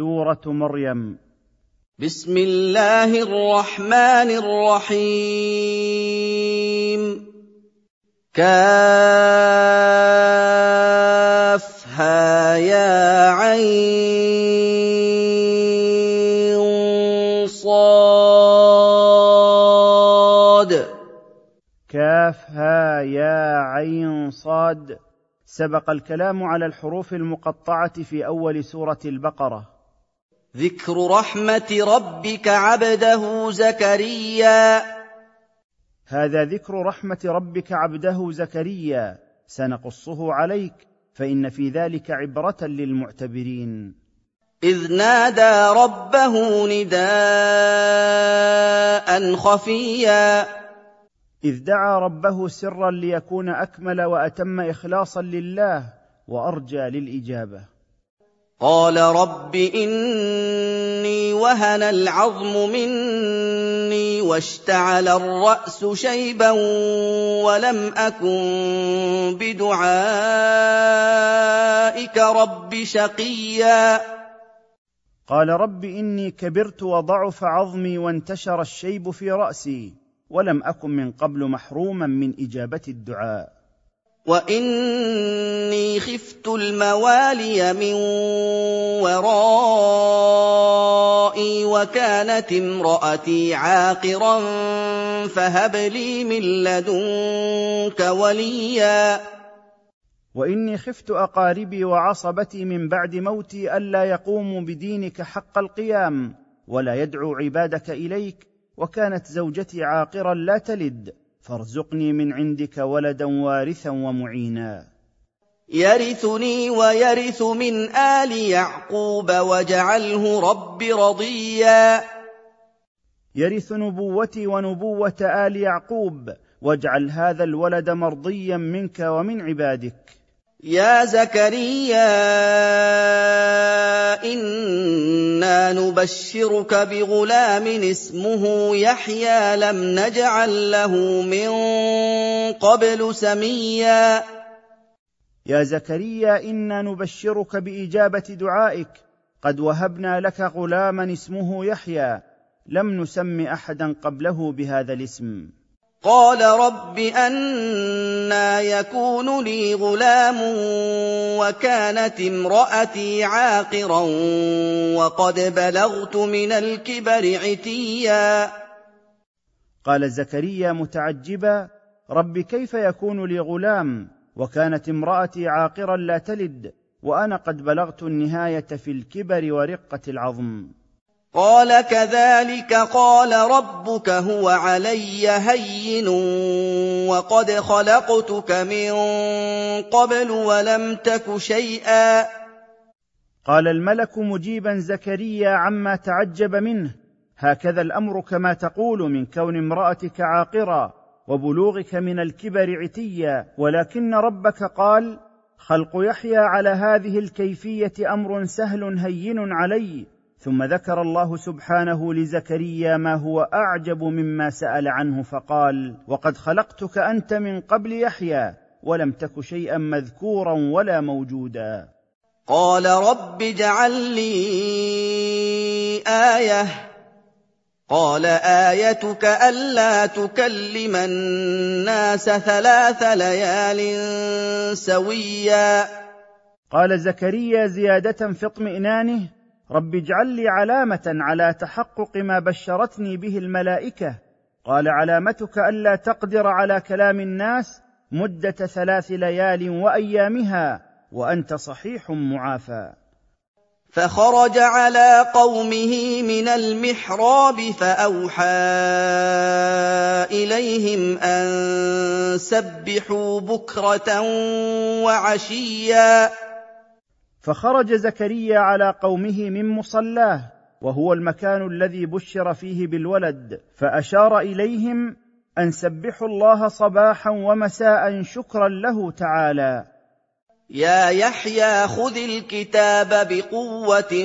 سورة مريم. بسم الله الرحمن الرحيم. كافها يا عين صاد. كافها يا عين صاد. سبق الكلام على الحروف المقطعة في أول سورة البقرة. ذكر رحمه ربك عبده زكريا. هذا ذكر رحمه ربك عبده زكريا. سنقصه عليك فان في ذلك عبره للمعتبرين. اذ نادى ربه نداء خفيا. اذ دعا ربه سرا ليكون اكمل واتم اخلاصا لله وارجى للاجابه. قال رب إني وهن العظم مني واشتعل الرأس شيبا ولم أكن بدعائك رب شقيا. قال رب إني كبرت وضعف عظمي وانتشر الشيب في رأسي ولم أكن من قبل محروما من إجابة الدعاء. واني خفت الموالي من ورائي وكانت امراتي عاقرا فهب لي من لدنك وليا واني خفت اقاربي وعصبتي من بعد موتي الا يقوموا بدينك حق القيام ولا يدعو عبادك اليك وكانت زوجتي عاقرا لا تلد فارزقني من عندك ولدا وارثا ومعينا. يرثني ويرث من آل يعقوب واجعله رب رضيا. يرث نبوتي ونبوة آل يعقوب واجعل هذا الولد مرضيا منك ومن عبادك. يا زكريا إنا نبشرك بغلام اسمه يحيى لم نجعل له من قبل سميا. يا زكريا إنا نبشرك بإجابة دعائك. قد وهبنا لك غلاما اسمه يحيى لم نسم أحدا قبله بهذا الاسم. قال رب أنا يكون لي غلام وكانت امرأتي عاقرا وقد بلغت من الكبر عتيا. قال زكريا متعجبا رب كيف يكون لي غلام وكانت امرأتي عاقرا لا تلد وأنا قد بلغت النهاية في الكبر ورقة العظم. قال كذلك قال ربك هو علي هين وقد خلقتك من قبل ولم تك شيئا. قال الملك مجيبا زكريا عما تعجب منه هكذا الأمر كما تقول من كون امرأتك عاقرا وبلوغك من الكبر عتيا ولكن ربك قال خلق يحيى على هذه الكيفية أمر سهل هين علي ثم ذكر الله سبحانه لزكريا ما هو أعجب مما سأل عنه فقال وقد خلقتك أنت من قبل يحيى ولم تك شيئا مذكورا ولا موجودا. قال رب اجعل لي آية. قال آيتك ألا تكلم الناس ثلاث ليال سويا. قال زكريا زيادة في اطمئنانه رب اجعل لي علامة على تحقق ما بشرتني به الملائكة. قال علامتك ألا تقدر على كلام الناس مدة ثلاث ليال وأيامها وأنت صحيح معافى. فخرج على قومه من المحراب فأوحى إليهم أن سبحوا بكرة وعشيا. فخرج زكريا على قومه من مصلاه وهو المكان الذي بشر فيه بالولد فأشار إليهم أن سبحوا الله صباحا ومساء شكرا له تعالى. يا يحيى خذ الكتاب بقوة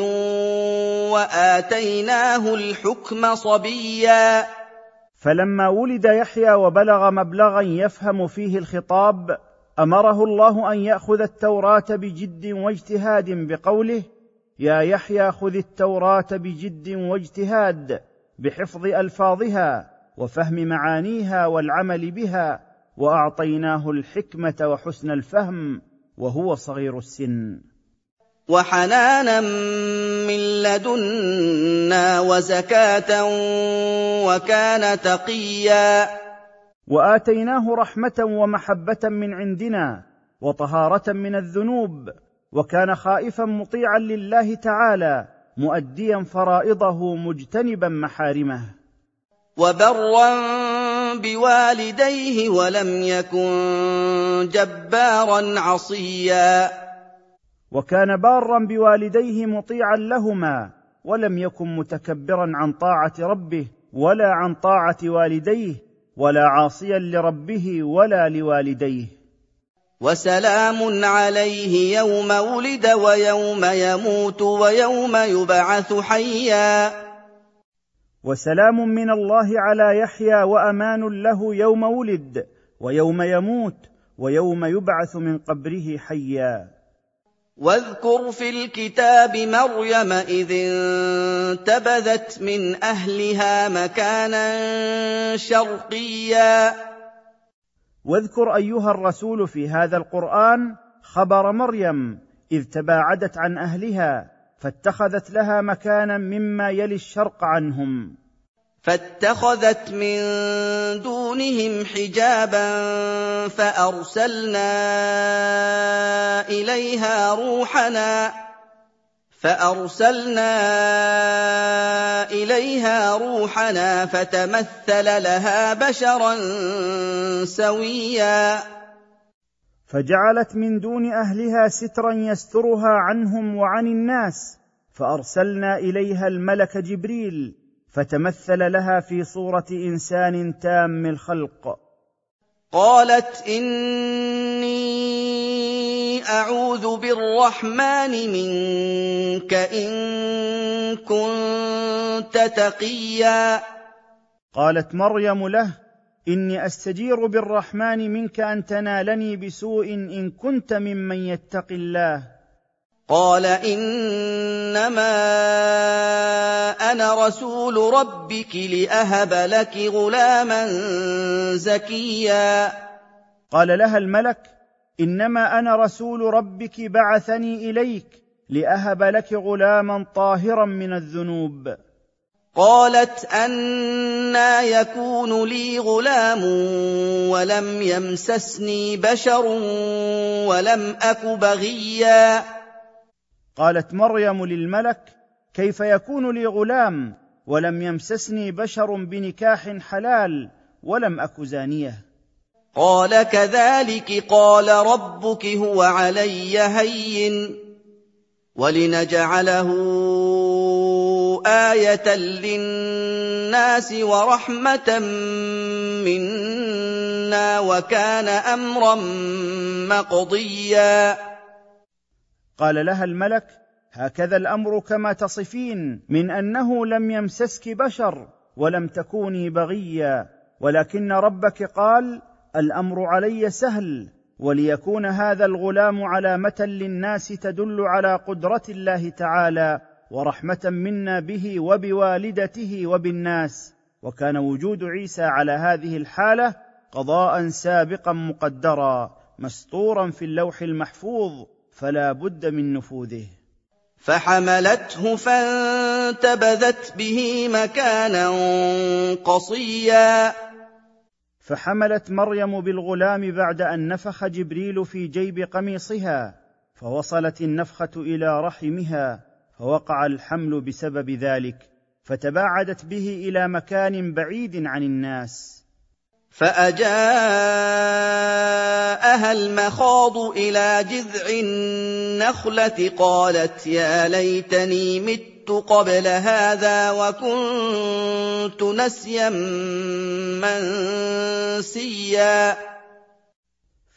وآتيناه الحكم صبيا. فلما ولد يحيى وبلغ مبلغا يفهم فيه الخطاب أمره الله أن يأخذ التوراة بجد واجتهاد بقوله يا يحيى خذ التوراة بجد واجتهاد بحفظ ألفاظها وفهم معانيها والعمل بها وأعطيناه الحكمة وحسن الفهم وهو صغير السن. وحنانا من لدنا وزكاة وكان تقيا. وآتيناه رحمة ومحبة من عندنا وطهارة من الذنوب وكان خائفا مطيعا لله تعالى مؤديا فرائضه مجتنبا محارمه. وبرا بوالديه ولم يكن جبارا عصيا. وكان بارا بوالديه مطيعا لهما ولم يكن متكبرا عن طاعة ربه ولا عن طاعة والديه ولا عاصيا لربه ولا لوالديه. وسلام عليه يوم ولد ويوم يموت ويوم يبعث حيا. وسلام من الله على يحيى وأمان له يوم ولد ويوم يموت ويوم يبعث من قبره حيا. واذكر في الكتاب مريم إذ انتبذت من أهلها مكانا شرقيا. واذكر أيها الرسول في هذا القرآن خبر مريم إذ تباعدت عن أهلها فاتخذت لها مكانا مما يلي الشرق عنهم. فاتخذت من دونهم حجابا فأرسلنا إليها روحنا فأرسلنا إليها روحنا فتمثل لها بشرا سويا. فجعلت من دون أهلها سترا يسترها عنهم وعن الناس فأرسلنا إليها الملك جبريل فتمثل لها في صورة إنسان تام الخلق. قالت إني أعوذ بالرحمن منك إن كنت تقيا. قالت مريم له إني أستجير بالرحمن منك أن تنالني بسوء إن كنت ممن يتقي الله. قال إنما أنا رسول ربك لأهب لك غلاما زكيا. قال لها الملك إنما أنا رسول ربك بعثني إليك لأهب لك غلاما طاهرا من الذنوب. قالت أنا يكون لي غلام ولم يمسسني بشر ولم أك بغيا. قالت مريم للملك كيف يكون لي غلام ولم يمسسني بشر بنكاح حلال ولم اك زانية؟ قال كذلك قال ربك هو علي هين ولنجعله آية للناس ورحمة منا وكان أمرا مقضيا. قال لها الملك هكذا الأمر كما تصفين من أنه لم يمسسك بشر ولم تكوني بغيا ولكن ربك قال الأمر علي سهل وليكون هذا الغلام علامة للناس تدل على قدرة الله تعالى ورحمة منا به وبوالدته وبالناس. وكان وجود عيسى على هذه الحالة قضاء سابقا مقدرا مسطورا في اللوح المحفوظ. فلا بد من نفوذه. فحملته فانتبذت به مكانا قصيا. فحملت مريم بالغلام بعد أن نفخ جبريل في جيب قميصها فوصلت النفخة إلى رحمها فوقع الحمل بسبب ذلك فتباعدت به إلى مكان بعيد عن الناس. فأجاءها المخاض إلى جذع النخلة قالت يا ليتني مت قبل هذا وكنت نسيا منسيا.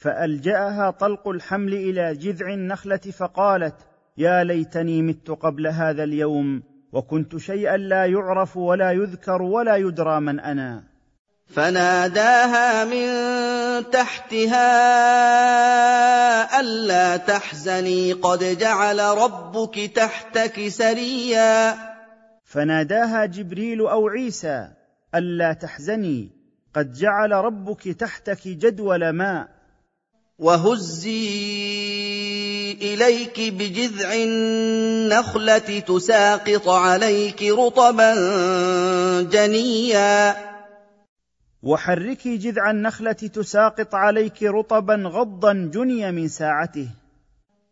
فألجأها طلق الحمل إلى جذع النخلة فقالت يا ليتني مت قبل هذا اليوم وكنت شيئا لا يعرف ولا يذكر ولا يدرى من أنا. فناداها من تحتها ألا تحزني قد جعل ربك تحتك سريا. فناداها جبريل أو عيسى ألا تحزني قد جعل ربك تحتك جدول ماء. وهزي إليك بجذع النخلة تساقط عليك رطبا جنيا. وحركي جذع النخلة تساقط عليك رطبا غضا جني من ساعته.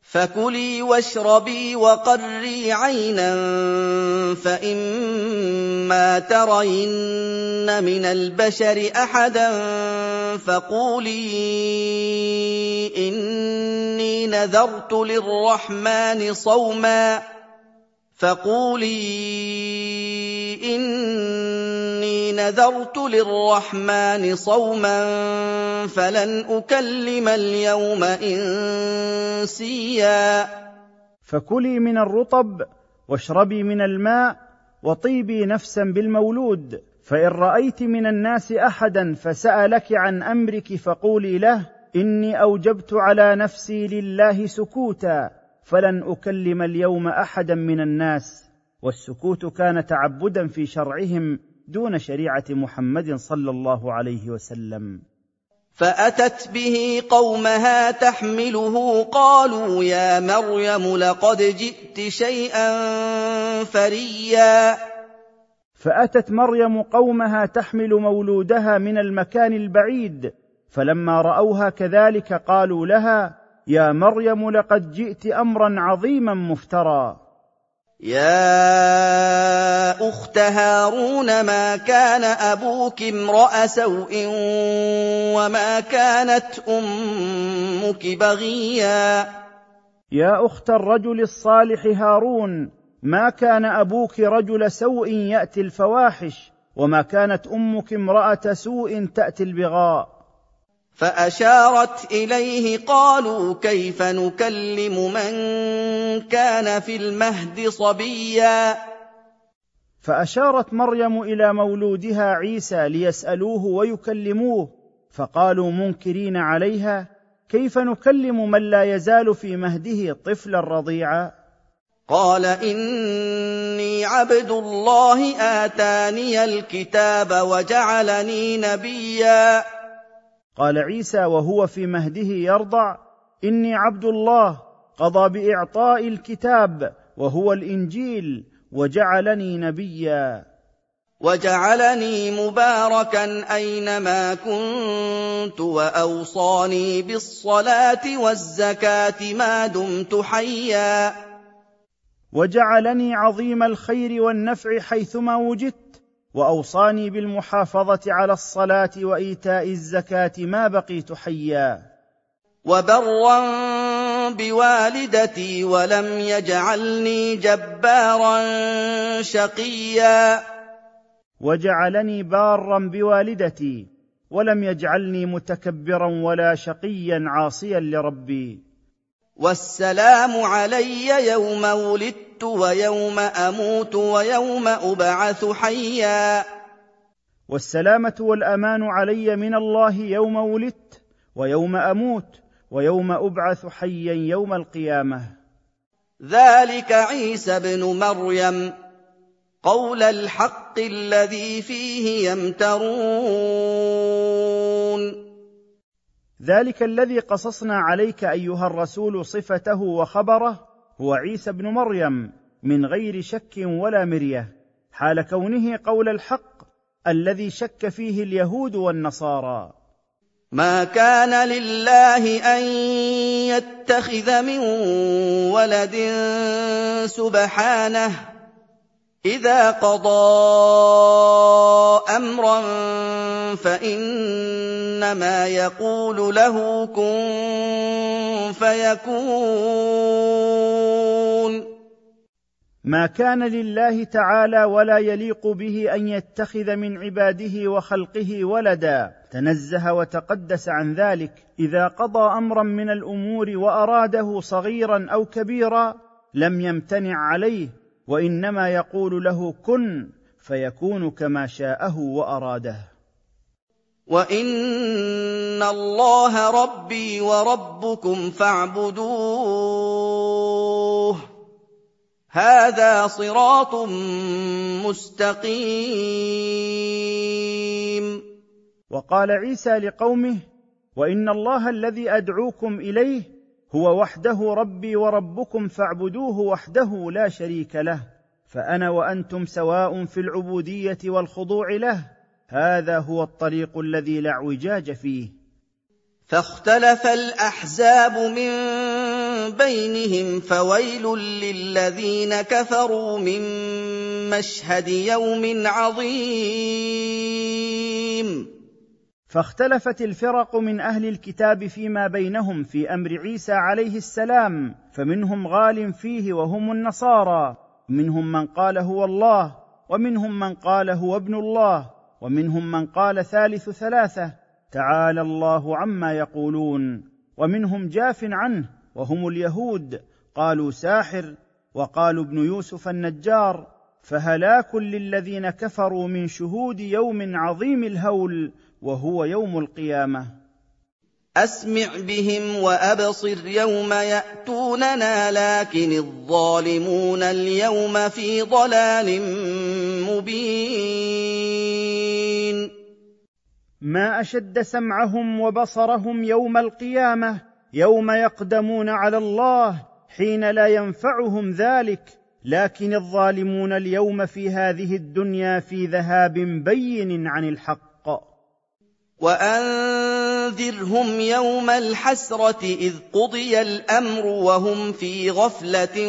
فكلي واشربي وقري عينا فإما ترين من البشر أحدا فقولي إني نذرت للرحمن صوما فقولي إني نذرت للرحمن صوما فلن أكلم اليوم إنسيا. فكلي من الرطب واشربي من الماء وطيبي نفسا بالمولود فإن رأيت من الناس أحدا فسألك عن أمرك فقولي له إني أوجبت على نفسي لله سكوتا فلن أكلم اليوم أحدا من الناس. والسكوت كان تعبدا في شرعهم دون شريعة محمد صلى الله عليه وسلم. فأتت به قومها تحمله قالوا يا مريم لقد جئت شيئا فريا. فأتت مريم قومها تحمل مولودها من المكان البعيد فلما رأوها كذلك قالوا لها يا مريم لقد جئت أمرا عظيما مفترى. يا اخت هارون ما كان أبوك امرا سوء وما كانت أمك بغيا يا اخت الرجل الصالح هارون ما كان أبوك رجل سوء ياتي الفواحش وما كانت أمك امراه سوء تاتي البغاء فأشارت إليه قالوا كيف نكلم من كان في المهد صبيا؟ فأشارت مريم إلى مولودها عيسى ليسألوه ويكلموه فقالوا منكرين عليها كيف نكلم من لا يزال في مهده طفلا رضيعا؟ قال إني عبد الله آتاني الكتاب وجعلني نبيا. قال عيسى وهو في مهده يرضع إني عبد الله قضى بإعطاء الكتاب وهو الإنجيل وجعلني نبيا. وجعلني مباركا أينما كنت وأوصاني بالصلاة والزكاة ما دمت حيا. وجعلني عظيم الخير والنفع حيثما وجدت وأوصاني بالمحافظة على الصلاة وإيتاء الزكاة ما بقيت حيا. وبرا بوالدتي ولم يجعلني جبارا شقيا. وجعلني بارا بوالدتي ولم يجعلني متكبرا ولا شقيا عاصيا لربي. والسلام علي يوم ولدت ويوم أموت ويوم أبعث حيا. والسلامة والأمان علي من الله يوم ولدت ويوم أموت ويوم أبعث حيا يوم القيامة. ذلك عيسى ابن مريم قول الحق الذي فيه يمترون. ذلك الذي قصصنا عليك أيها الرسول صفته وخبره هو عيسى ابن مريم من غير شك ولا مرية حال كونه قول الحق الذي شك فيه اليهود والنصارى. ما كان لله أن يتخذ من ولد سبحانه إذا قضى أمرا فإنما يقول له كن فيكون. ما كان لله تعالى ولا يليق به أن يتخذ من عباده وخلقه ولدا. تنزه وتقدس عن ذلك. إذا قضى أمرا من الأمور وأراده صغيرا أو كبيرا لم يمتنع عليه. وإنما يقول له كن فيكون كما شاءه وأراده. وإن الله ربي وربكم فاعبدوه. هذا صراط مستقيم. وقال عيسى لقومه وإن الله الذي أدعوكم إليه هو وحده ربي وربكم فاعبدوه وحده لا شريك له فأنا وأنتم سواء في العبودية والخضوع له هذا هو الطريق الذي لا اعوجاج فيه. فاختلف الأحزاب من بينهم فويل للذين كفروا من مشهد يوم عظيم. فاختلفت الفرق من أهل الكتاب فيما بينهم في أمر عيسى عليه السلام فمنهم غال فيه وهم النصارى منهم من قال هو الله ومنهم من قال هو ابن الله ومنهم من قال ثالث ثلاثة تعالى الله عما يقولون ومنهم جاف عنه وهم اليهود قالوا ساحر وقالوا ابن يوسف النجار فهلاك للذين كفروا من شهود يوم عظيم الهول وهو يوم القيامة. أسمع بهم وأبصر يوم يأتوننا لكن الظالمون اليوم في ضلال مبين. ما أشد سمعهم وبصرهم يوم القيامة يوم يقدمون على الله حين لا ينفعهم ذلك. لكن الظالمون اليوم في هذه الدنيا في ذهاب بين عن الحق. وانذرهم يوم الحسره اذ قضي الامر وهم في غفله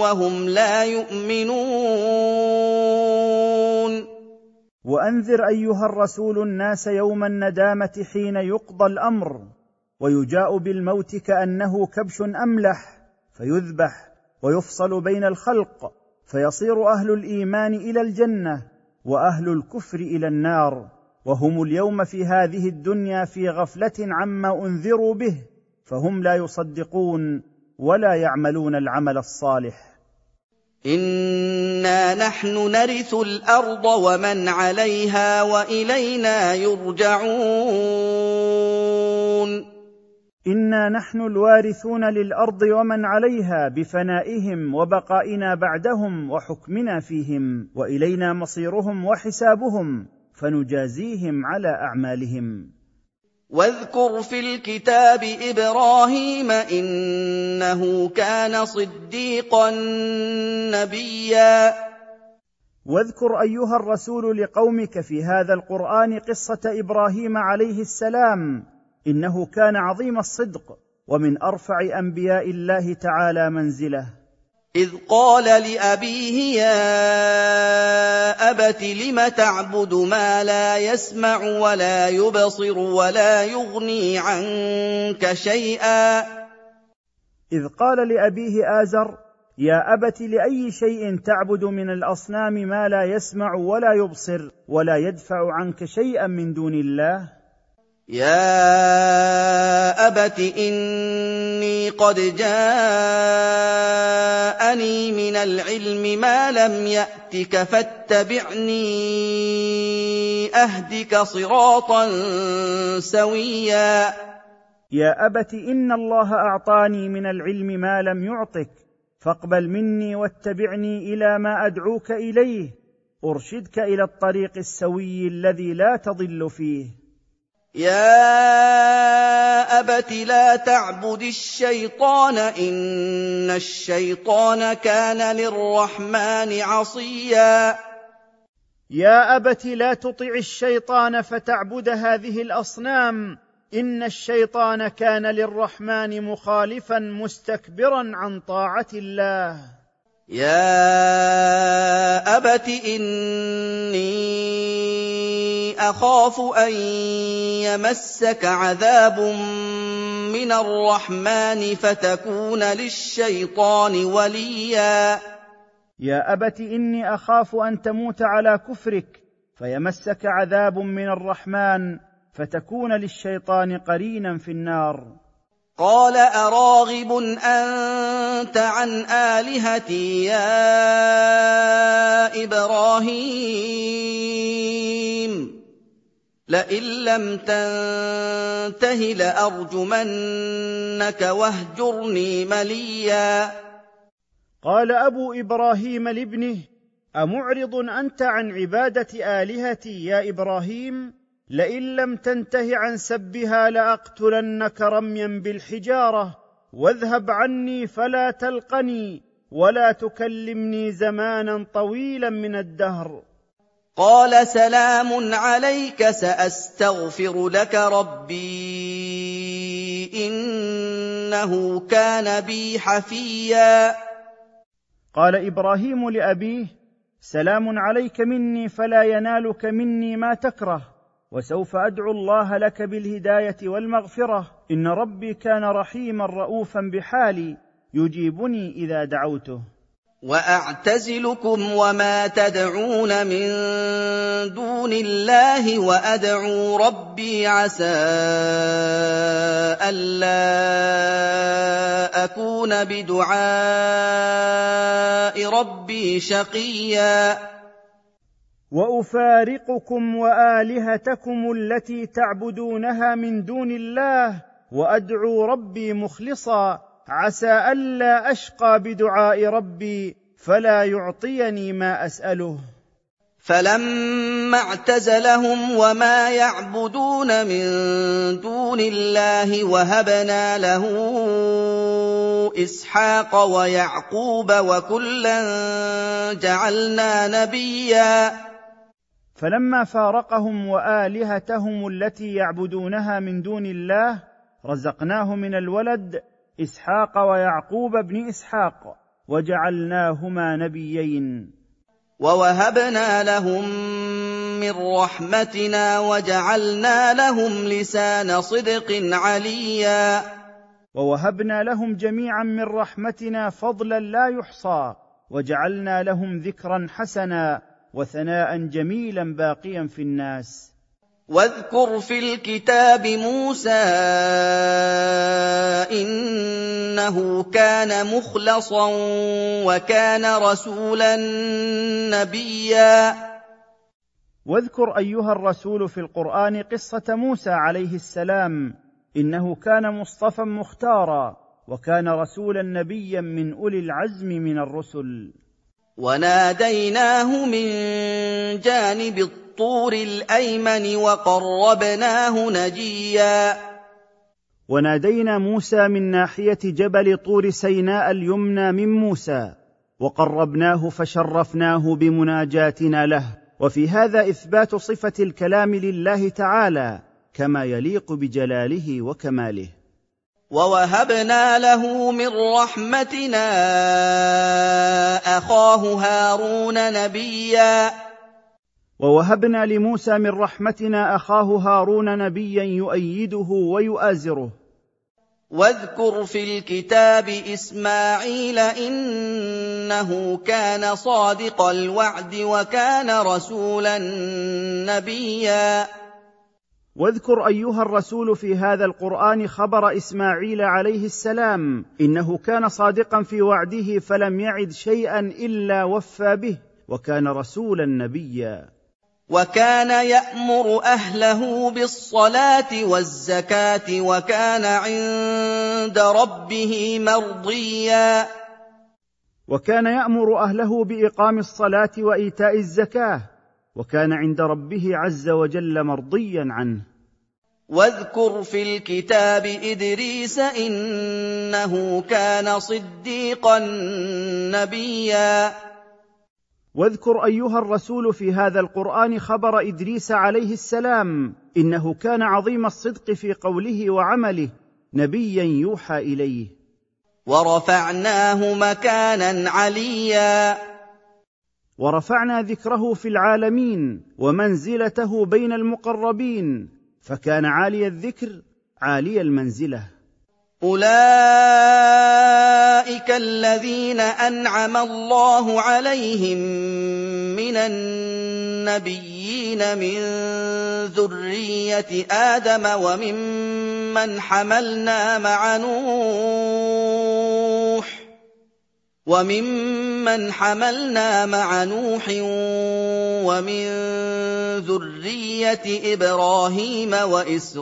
وهم لا يؤمنون وانذر ايها الرسول الناس يوم الندامه حين يقضى الامر ويجاء بالموت كانه كبش املح فيذبح ويفصل بين الخلق فيصير أهل الايمان إلى الجنه واهل الكفر إلى النار وهم اليوم في هذه الدنيا في غفلة عما أنذروا به فهم لا يصدقون ولا يعملون العمل الصالح. إنا نحن نرث الأرض ومن عليها وإلينا يرجعون. إنا نحن الوارثون للأرض ومن عليها بفنائهم وبقائنا بعدهم وحكمنا فيهم وإلينا مصيرهم وحسابهم. فنجازيهم على أعمالهم. واذكر في الكتاب إبراهيم إنه كان صديقا نبيا. واذكر أيها الرسول لقومك في هذا القرآن قصة إبراهيم عليه السلام. إنه كان عظيم الصدق ومن أرفع أنبياء الله تعالى منزله. إذ قال لأبيه يا أبت لم تعبد ما لا يسمع ولا يبصر ولا يغني عنك شيئا؟ إذ قال لأبيه آزر يا أبت لأي شيء تعبد من الأصنام ما لا يسمع ولا يبصر ولا يدفع عنك شيئا من دون الله؟ يا ابت اني قد جاءني من العلم ما لم ياتك فاتبعني اهدك صراطا سويا. يا ابت ان الله اعطاني من العلم ما لم يعطك. فاقبل مني واتبعني إلى ما ادعوك اليه. ارشدك إلى الطريق السوي الذي لا تضل فيه. يا ابت لا تعبد الشيطان ان الشيطان كان للرحمن عصيا. يا ابت لا تطع الشيطان فتعبد هذه الاصنام ان الشيطان كان للرحمن مخالفا مستكبرا عن طاعه الله. يا ابت اني اخاف ان يمسك عذاب من الرحمن فتكون للشيطان وليا يا ابت اني اخاف ان تموت على كفرك فيمسك عذاب من الرحمن فتكون للشيطان قرينا في النار قال أراغب أنت عن آلهتي يا إبراهيم؟ لئن لم تنته لأرجمنك واهجرني مليا. قال أبو إبراهيم لابنه أمعرض أنت عن عبادة آلهتي يا إبراهيم؟ لئن لم تنته عن سبها لأقتلنك رميا بالحجارة واذهب عني فلا تلقني ولا تكلمني زمانا طويلا من الدهر. قال سلام عليك سأستغفر لك ربي إنه كان بي حفيا. قال إبراهيم لأبيه سلام عليك مني فلا ينالك مني ما تكره. وسوف أدعو الله لك بالهداية والمغفرة. إن ربي كان رحيما رؤوفا بحالي يجيبني إذا دعوته. وأعتزلكم وما تدعون من دون الله وأدعو ربي عسى ألا أكون بدعاء ربي شقيا. وأفارقكم وآلهتكم التي تعبدونها من دون الله وأدعو ربي مخلصا عسى ألا أشقى بدعاء ربي فلا يعطيني ما أسأله. فلما اعتزلهم وما يعبدون من دون الله وهبنا له إسحاق ويعقوب وكلا جعلنا نبيا فلما فارقهم وآلهتهم التي يعبدونها من دون الله رزقناه من الولد إسحاق ويعقوب بن إسحاق وجعلناهما نبيين. ووهبنا لهم من رحمتنا وجعلنا لهم لسان صدق عليا. ووهبنا لهم جميعا من رحمتنا فضلا لا يحصى وجعلنا لهم ذكرا حسنا وثناء جميلا باقيا في الناس. واذكر في الكتاب موسى إنه كان مخلصا وكان رسولا نبيا. واذكر أيها الرسول في القرآن قصة موسى عليه السلام. إنه كان مصطفى مختارا وكان رسولا نبيا من أولي العزم من الرسل. وناديناه من جانب الطور الأيمن وقربناه نجيا. ونادينا موسى من ناحية جبل طور سيناء اليمنى من موسى وقربناه فشرفناه بمناجاتنا له. وفي هذا إثبات صفة الكلام لله تعالى كما يليق بجلاله وكماله. ووهبنا له من رحمتنا اخاه هارون نبيا. ووهبنا لموسى من رحمتنا اخاه هارون نبيا يؤيده ويؤازره واذكر في الكتاب اسماعيل انه كان صادق الوعد وكان رسولا نبيا. واذكر أيها الرسول في هذا القرآن خبر إسماعيل عليه السلام إنه كان صادقا في وعده فلم يعد شيئا إلا وفى به وكان رسولا نبيا. وكان يأمر أهله بالصلاة والزكاة وكان عند ربه مرضيا. وكان يأمر أهله بإقام الصلاة وإيتاء الزكاة وكان عند ربه عز وجل مرضيا عنه. واذكر في الكتاب إدريس إنه كان صديقا نبيا. واذكر أيها الرسول في هذا القرآن خبر إدريس عليه السلام إنه كان عظيم الصدق في قوله وعمله نبيا يوحى إليه. ورفعناه مكانا عليا. ورفعنا ذكره في العالمين ومنزلته بين المقربين فكان عالي الذكر عالي المنزلة. أولئك الذين أنعم الله عليهم من النبيين من ذرية آدم وممن حملنا مع نوح. وممن حملنا مع نوح ومن ذريه إبراهيم واسرائيل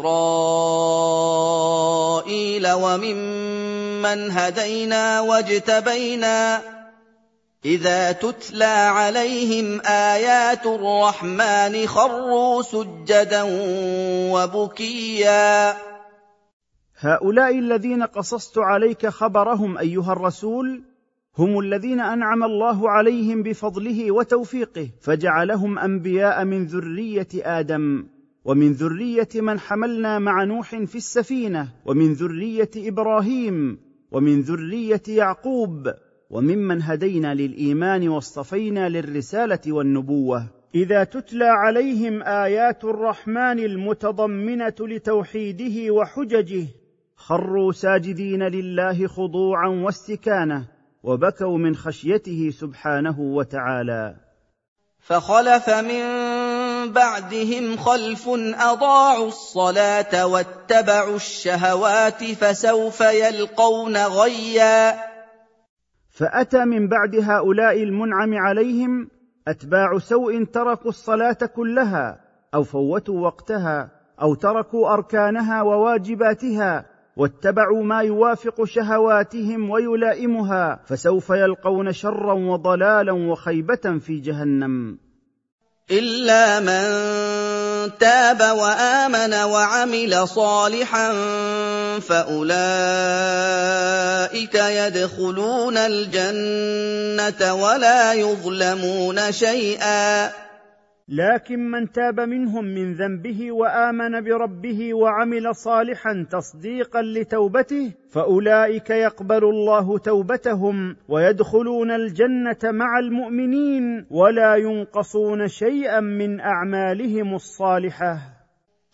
وممن هدينا واجتبينا اذا تتلى عليهم ايات الرحمن خروا سجدا وبكيا هؤلاء الذين قصصت عليك خبرهم أيها الرسول هم الذين أنعم الله عليهم بفضله وتوفيقه فجعلهم أنبياء من ذرية آدم ومن ذرية من حملنا مع نوح في السفينة ومن ذرية إبراهيم ومن ذرية يعقوب وممن هدينا للإيمان واصطفينا للرسالة والنبوة. إذا تتلى عليهم آيات الرحمن المتضمنة لتوحيده وحججه خروا ساجدين لله خضوعا واستكانة. وبكوا من خشيته سبحانه وتعالى. فخلف من بعدهم خلف أضاعوا الصلاة واتبعوا الشهوات فسوف يلقون غيا. فأتى من بعد هؤلاء المنعم عليهم أتباع سوء تركوا الصلاة كلها أو فوتوا وقتها أو تركوا أركانها وواجباتها واتبعوا ما يوافق شهواتهم ويلائمها فسوف يلقون شرا وضلالا وخيبة في جهنم. الا من تاب وامن وعمل صالحا فاولئك يدخلون الجنه ولا يظلمون شيئا. لكن من تاب منهم من ذنبه وآمن بربه وعمل صالحا تصديقا لتوبته فأولئك يقبل الله توبتهم ويدخلون الجنة مع المؤمنين ولا ينقصون شيئا من أعمالهم الصالحة.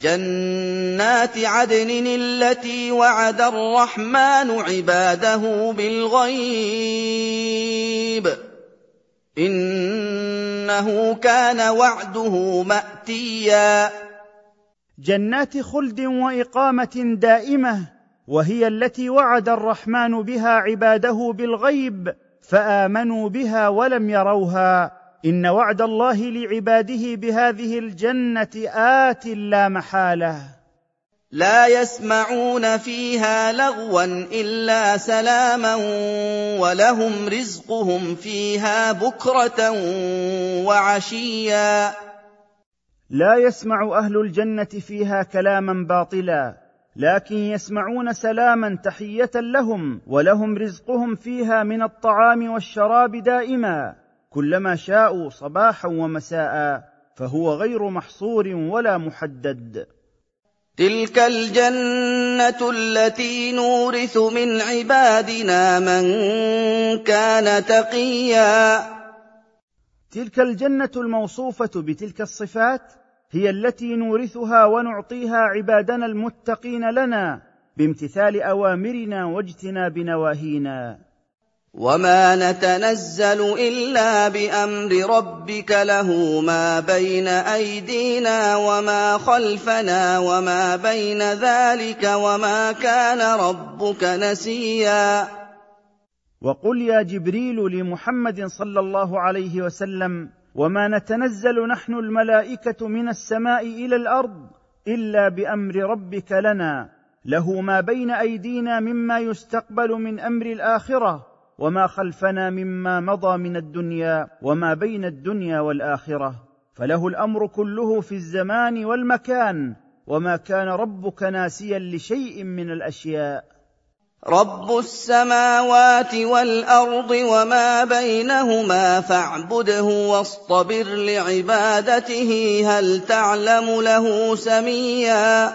جنات عدن التي وعد الرحمن عباده بالغيب. إنه كان وعده مأتيا. جنات خلد وإقامة دائمة وهي التي وعد الرحمن بها عباده بالغيب فآمنوا بها ولم يروها. إن وعد الله لعباده بهذه الجنة آت لا محالة. لا يسمعون فيها لغوا إلا سلاما ولهم رزقهم فيها بكرة وعشيا. لا يسمع أهل الجنة فيها كلاما باطلا لكن يسمعون سلاما تحية لهم ولهم رزقهم فيها من الطعام والشراب دائما. كلما شاءوا صباحا ومساء فهو غير محصور ولا محدد. تلك الجنه التي نورث من عبادنا من كان تقيا. تلك الجنه الموصوفه بتلك الصفات هي التي نورثها ونعطيها عبادنا المتقين لنا بامتثال اوامرنا واجتناب نواهينا. وما نتنزل الا بامر ربك له ما بين ايدينا وما خلفنا وما بين ذلك وما كان ربك نسيا وقل يا جبريل لمحمد صلى الله عليه وسلم وما نتنزل نحن الملائكه من السماء إلى الأرض الا بامر ربك لنا. له ما بين ايدينا مما يستقبل من أمر الاخره وما خلفنا مما مضى من الدنيا وما بين الدنيا والآخرة. فله الأمر كله في الزمان والمكان وما كان ربك ناسيا لشيء من الأشياء. رب السماوات والأرض وما بينهما فاعبده واصطبر لعبادته هل تعلم له سميا؟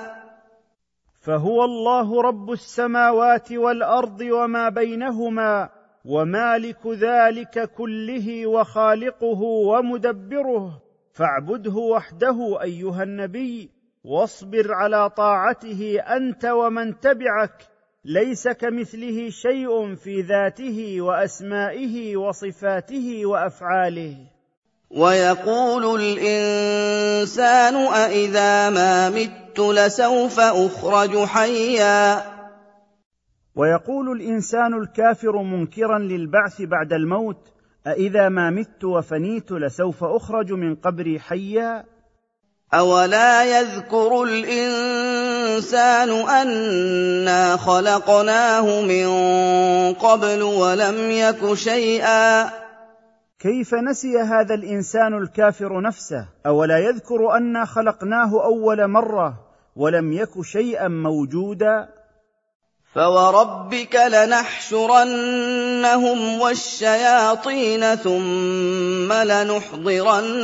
فهو الله رب السماوات والأرض وما بينهما. ومالك ذلك كله وخالقه ومدبره فاعبده وحده أيها النبي واصبر على طاعته أنت ومن تبعك ليس كمثله شيء في ذاته وأسمائه وصفاته وأفعاله. ويقول الإنسان أإذا ما مت لسوف أخرج حيا. ويقول الإنسان الكافر منكرا للبعث بعد الموت أإذا ما مت وفنيت لسوف أخرج من قبري حيا؟ أولا يذكر الإنسان أنا خلقناه من قبل ولم يك شيئا. كيف نسي هذا الإنسان الكافر نفسه؟ أولا يذكر أنا خلقناه أول مرة ولم يك شيئا موجودا؟ فوربك لنحشرنهم والشياطين ثم لنحضرنهم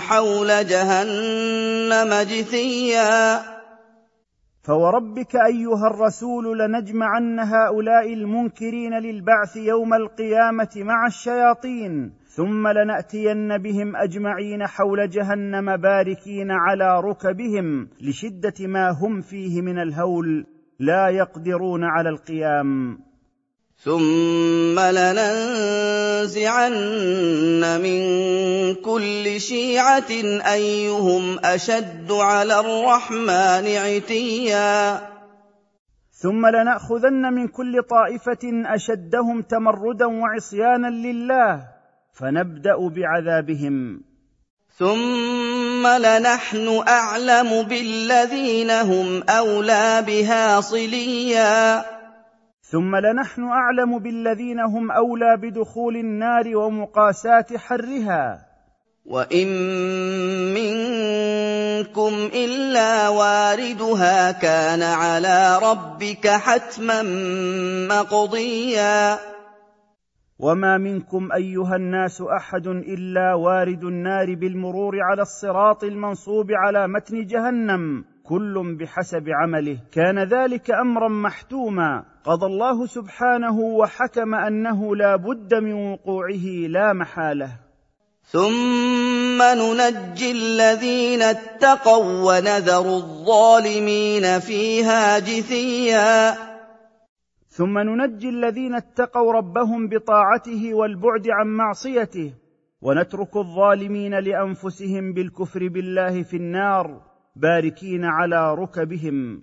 حول جهنم جثيا. فوربك ايها الرسول لنجمعن هؤلاء المنكرين للبعث يوم القيامه مع الشياطين. ثم لناتين بهم اجمعين حول جهنم باركين على ركبهم لشده ما هم فيه من الهول. لا يقدرون على القيام. ثم لننزعن من كل شيعة أيهم أشد على الرحمن عتيا. ثم لنأخذن من كل طائفة أشدهم تمردا وعصيانا لله فنبدأ بعذابهم. ثم لنحن اعلم بالذين هم اولى بها صليا. ثم لنحن اعلم بالذين هم اولى بدخول النار ومقاساه حرها. وان منكم الا واردها كان على ربك حتما مقضيا. وما منكم ايها الناس احد الا وارد النار بالمرور على الصراط المنصوب على متن جهنم كل بحسب عمله كان ذلك امرا محتوما. قضى الله سبحانه وحكم انه لا بد من وقوعه لا محاله ثم ننجي الذين اتقوا ونذر الظالمين فيها جثيا ثم ننجي الذين اتقوا ربهم بطاعته والبعد عن معصيته ونترك الظالمين لأنفسهم بالكفر بالله في النار باركين على ركبهم.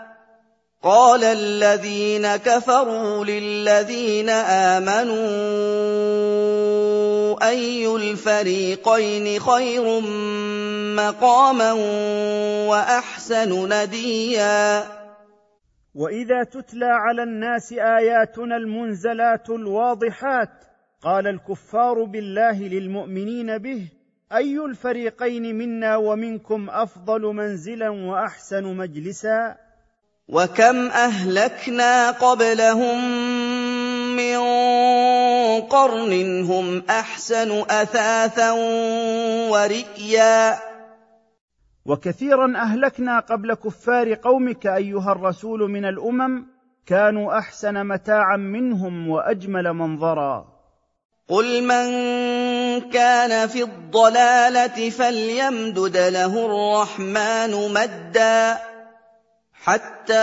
قال الذين كفروا للذين آمنوا أي الفريقين خير مقاما وأحسن نديا وإذا تتلى على الناس آياتنا المنزلات الواضحات قال الكفار بالله للمؤمنين به أي الفريقين منا ومنكم أفضل منزلا وأحسن مجلسا؟ وكم اهلكنا قبلهم من قرن هم احسن اثاثا ورئيا وكثيرا اهلكنا قبل كفار قومك ايها الرسول من الامم كانوا احسن متاعا منهم واجمل منظرا. قل من كان في الضلاله فليمدد له الرحمن مدا حتى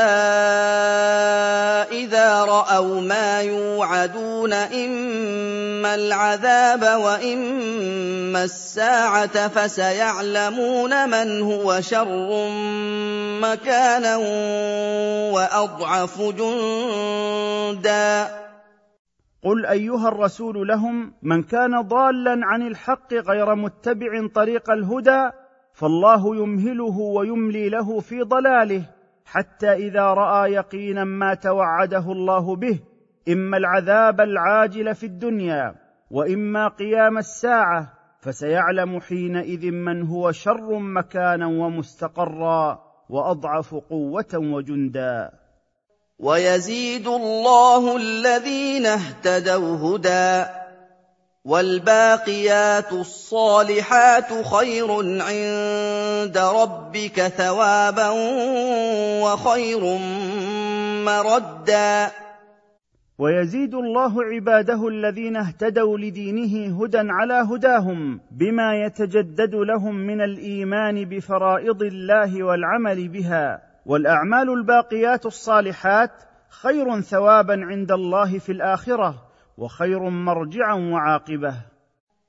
إذا رأوا ما يوعدون إما العذاب وإما الساعة فسيعلمون من هو شر مكانا وأضعف جندا. قل أيها الرسول لهم من كان ضالا عن الحق غير متبع طريق الهدى فالله يمهله ويملي له في ضلاله. حتى إذا رأى يقينا ما توعده الله به إما العذاب العاجل في الدنيا وإما قيام الساعة فسيعلم حينئذ من هو شر مكانا ومستقرا وأضعف قوة وجندا. ويزيد الله الذين اهتدوا هدى. والباقيات الصالحات خير عند ربك ثوابا وخير مردا. ويزيد الله عباده الذين اهتدوا لدينه هدى على هداهم بما يتجدد لهم من الإيمان بفرائض الله والعمل بها. والأعمال الباقيات الصالحات خير ثوابا عند الله في الآخرة. وخير مرجعا وعاقبة.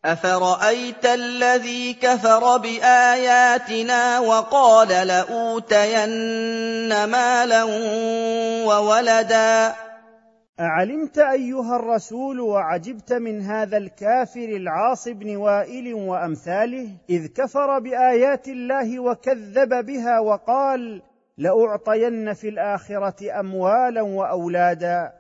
افرايت الذي كفر باياتنا وقال لاوتين مالا وولدا؟ اعلمت ايها الرسول وعجبت من هذا الكافر العاص بن وائل وامثاله؟ اذ كفر بايات الله وكذب بها وقال لاعطين في الاخره اموالا واولادا.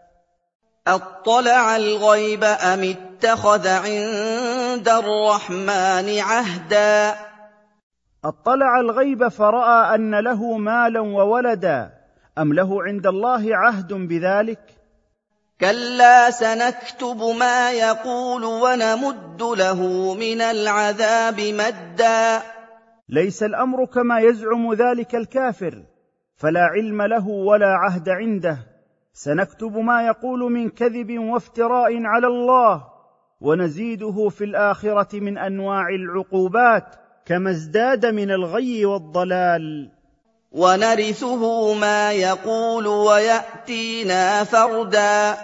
أطلع الغيب أم اتخذ عند الرحمن عهدا؟ أطلع الغيب فرأى أن له مالا وولدا أم له عند الله عهد بذلك؟ كلا سنكتب ما يقول ونمد له من العذاب مدا. ليس الأمر كما يزعم ذلك الكافر فلا علم له ولا عهد عنده. سنكتب ما يقول من كذب وافتراء على الله ونزيده في الآخرة من أنواع العقوبات كما ازداد من الغي والضلال. ونرثه ما يقول ويأتينا فردا.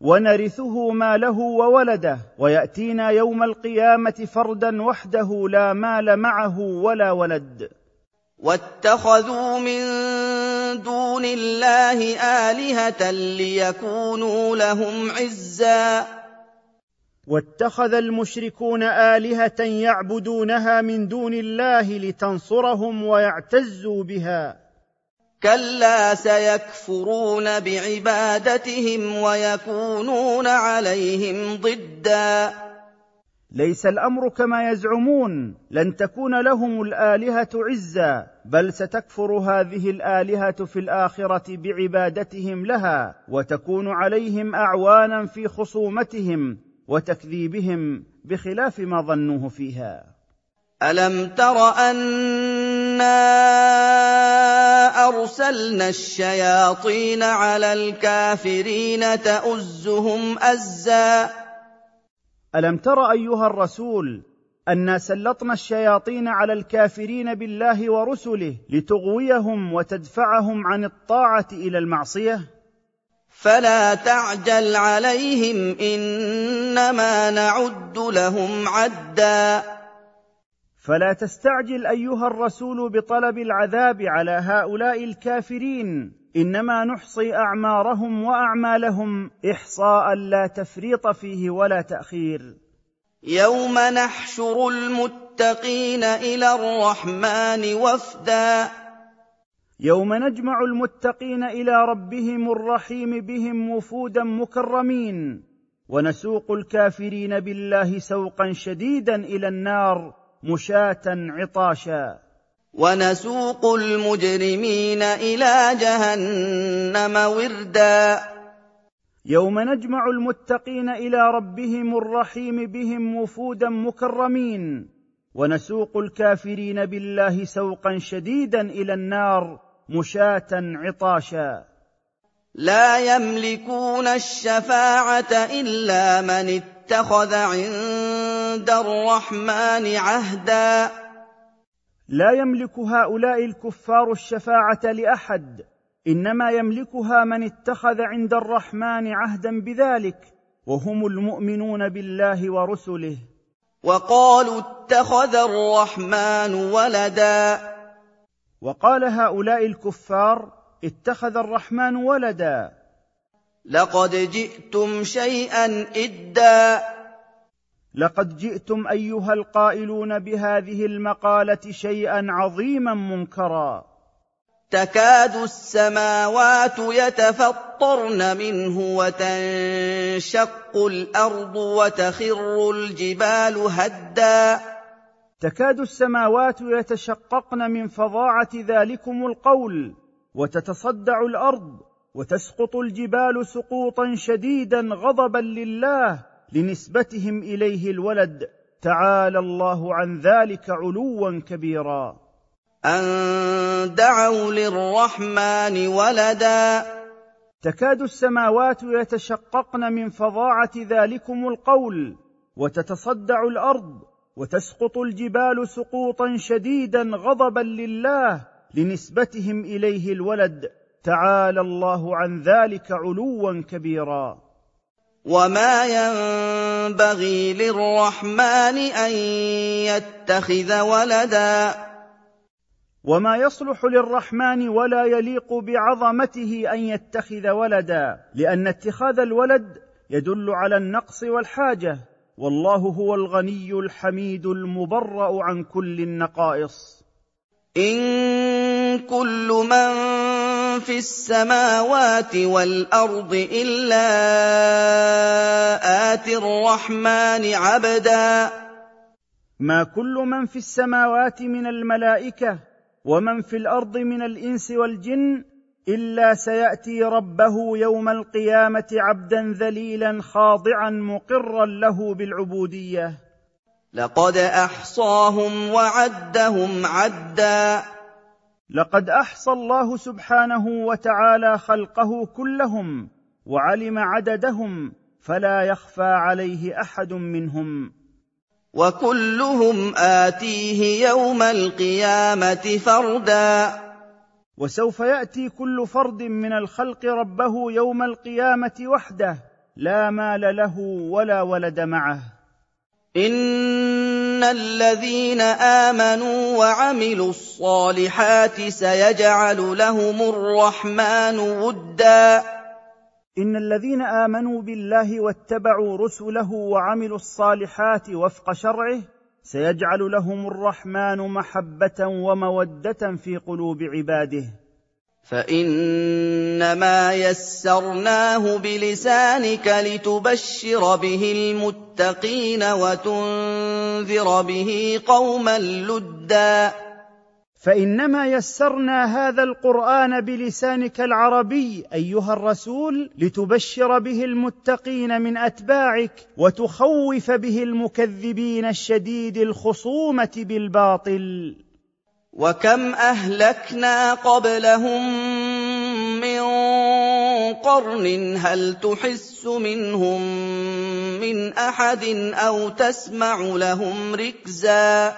ونرثه ماله وولده ويأتينا يوم القيامة فردا وحده لا مال معه ولا ولد. واتخذوا من دون الله آلهة ليكونوا لهم عزا. واتخذ المشركون آلهة يعبدونها من دون الله لتنصرهم ويعتزوا بها. كلا سيكفرون بعبادتهم ويكونون عليهم ضدًا. ليس الأمر كما يزعمون لن تكون لهم الآلهة عزا بل ستكفر هذه الآلهة في الآخرة بعبادتهم لها وتكون عليهم أعوانا في خصومتهم وتكذيبهم بخلاف ما ظنوه فيها. ألم تر أنا أرسلنا الشياطين على الكافرين تؤزهم أزا؟ ألم تر أيها الرسول انا سلطنا الشياطين على الكافرين بالله ورسله لتغويهم وتدفعهم عن الطاعة إلى المعصية؟ فلا تعجل عليهم إنما نعد لهم عدا. فلا تستعجل أيها الرسول بطلب العذاب على هؤلاء الكافرين. إنما نحصي أعمارهم وأعمالهم إحصاء لا تفريط فيه ولا تأخير. يوم نحشر المتقين إلى الرحمن وفدا. يوم نجمع المتقين إلى ربهم الرحيم بهم وفودا مكرمين. ونسوق الكافرين بالله سوقا شديدا إلى النار مشاة عطاشا. ونسوق المجرمين إلى جهنم وردا. يوم نجمع المتقين إلى ربهم الرحيم بهم وفودا مكرمين ونسوق الكافرين بالله سوقا شديدا إلى النار مشاة عطاشا. لا يملكون الشفاعة إلا من اتخذ عند الرحمن عهدا. لا يملك هؤلاء الكفار الشفاعة لأحد إنما يملكها من اتخذ عند الرحمن عهدا بذلك وهم المؤمنون بالله ورسله. وقالوا اتخذ الرحمن ولدا. وقال هؤلاء الكفار اتخذ الرحمن ولدا. لقد جئتم شيئا إدا. لقد جئتم أيها القائلون بهذه المقالة شيئا عظيما منكرا. تكاد السماوات يتفطرن منه وتنشق الأرض وتخر الجبال هدا. تكاد السماوات يتشققن من فظاعة ذلكم القول وتتصدع الأرض وتسقط الجبال سقوطا شديدا غضبا لله لنسبتهم إليه الولد تعالى الله عن ذلك علوا كبيرا. أن دعوا للرحمن ولدا. تكاد السماوات يتشققن من فظاعة ذلكم القول وتتصدع الأرض وتسقط الجبال سقوطا شديدا غضبا لله. لنسبتهم إليه الولد تعالى الله عن ذلك علوا كبيرا. وما ينبغي للرحمن ان يتخذ ولدا وما يصلح للرحمن ولا يليق بعظمته ان يتخذ ولدا لأن اتخاذ الولد يدل على النقص والحاجة والله هو الغني الحميد المبرا عن كل النقائص إن كل من في السماوات والأرض إلا اتي الرحمن عبدا. ما كل من في السماوات من الملائكة ومن في الأرض من الإنس والجن إلا سيأتي ربه يوم القيامة عبدا ذليلا خاضعا مقرا له بالعبودية. لقد أحصاهم وعدهم عدا. لقد أحصى الله سبحانه وتعالى خلقه كلهم وعلم عددهم فلا يخفى عليه أحد منهم. وكلهم آتيه يوم القيامة فردا. وسوف يأتي كل فرد من الخلق ربه يوم القيامة وحده لا مال له ولا ولد معه. ان الذين امنوا وعملوا الصالحات سيجعل لهم الرحمن ودا. ان الذين امنوا بالله واتبعوا رسله وعملوا الصالحات وفق شرعه سيجعل لهم الرحمن محبه وموده في قلوب عباده. فإنما يسرناه بلسانك لتبشر به المتقين وتنذر به قوما لدا. فإنما يسرنا هذا القرآن بلسانك العربي أيها الرسول لتبشر به المتقين من أتباعك وتخوف به المكذبين الشديد الخصومة بالباطل. وكم اهلكنا قبلهم من قرن هل تحس منهم من احد أو تسمع لهم ركزا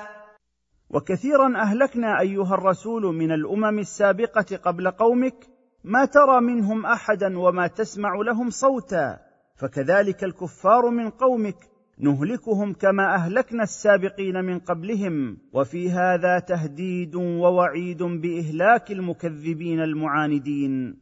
وكثيرا اهلكنا ايها الرسول من الامم السابقه قبل قومك ما ترى منهم احدا وما تسمع لهم صوتا فكذلك الكفار من قومك نهلكهم كما أهلكنا السابقين من قبلهم وفي هذا تهديد ووعيد بإهلاك المكذبين المعاندين.